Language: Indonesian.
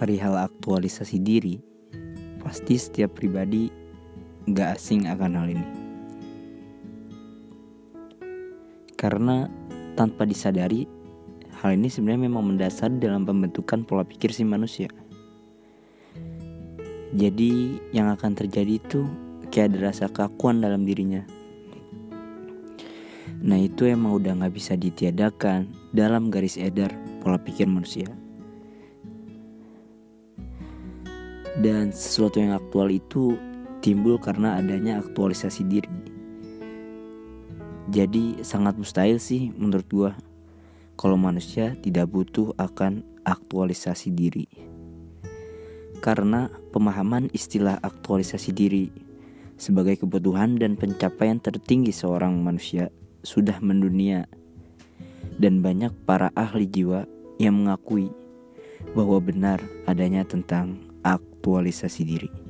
perihal aktualisasi diri, pasti setiap pribadi gak asing akan hal ini. Karena tanpa disadari, hal ini sebenarnya memang mendasar dalam pembentukan pola pikir si manusia. Jadi yang akan terjadi itu kayak ada rasa keakuan dalam dirinya. Nah itu emang udah gak bisa ditiadakan dalam garis edar pola pikir manusia. Dan sesuatu yang aktual itu timbul karena adanya aktualisasi diri. Jadi sangat mustahil sih menurut gua kalau manusia tidak butuh akan aktualisasi diri. Karena pemahaman istilah aktualisasi diri sebagai kebutuhan dan pencapaian tertinggi seorang manusia sudah mendunia dan banyak para ahli jiwa yang mengakui bahwa benar adanya tentang aktualisasi diri.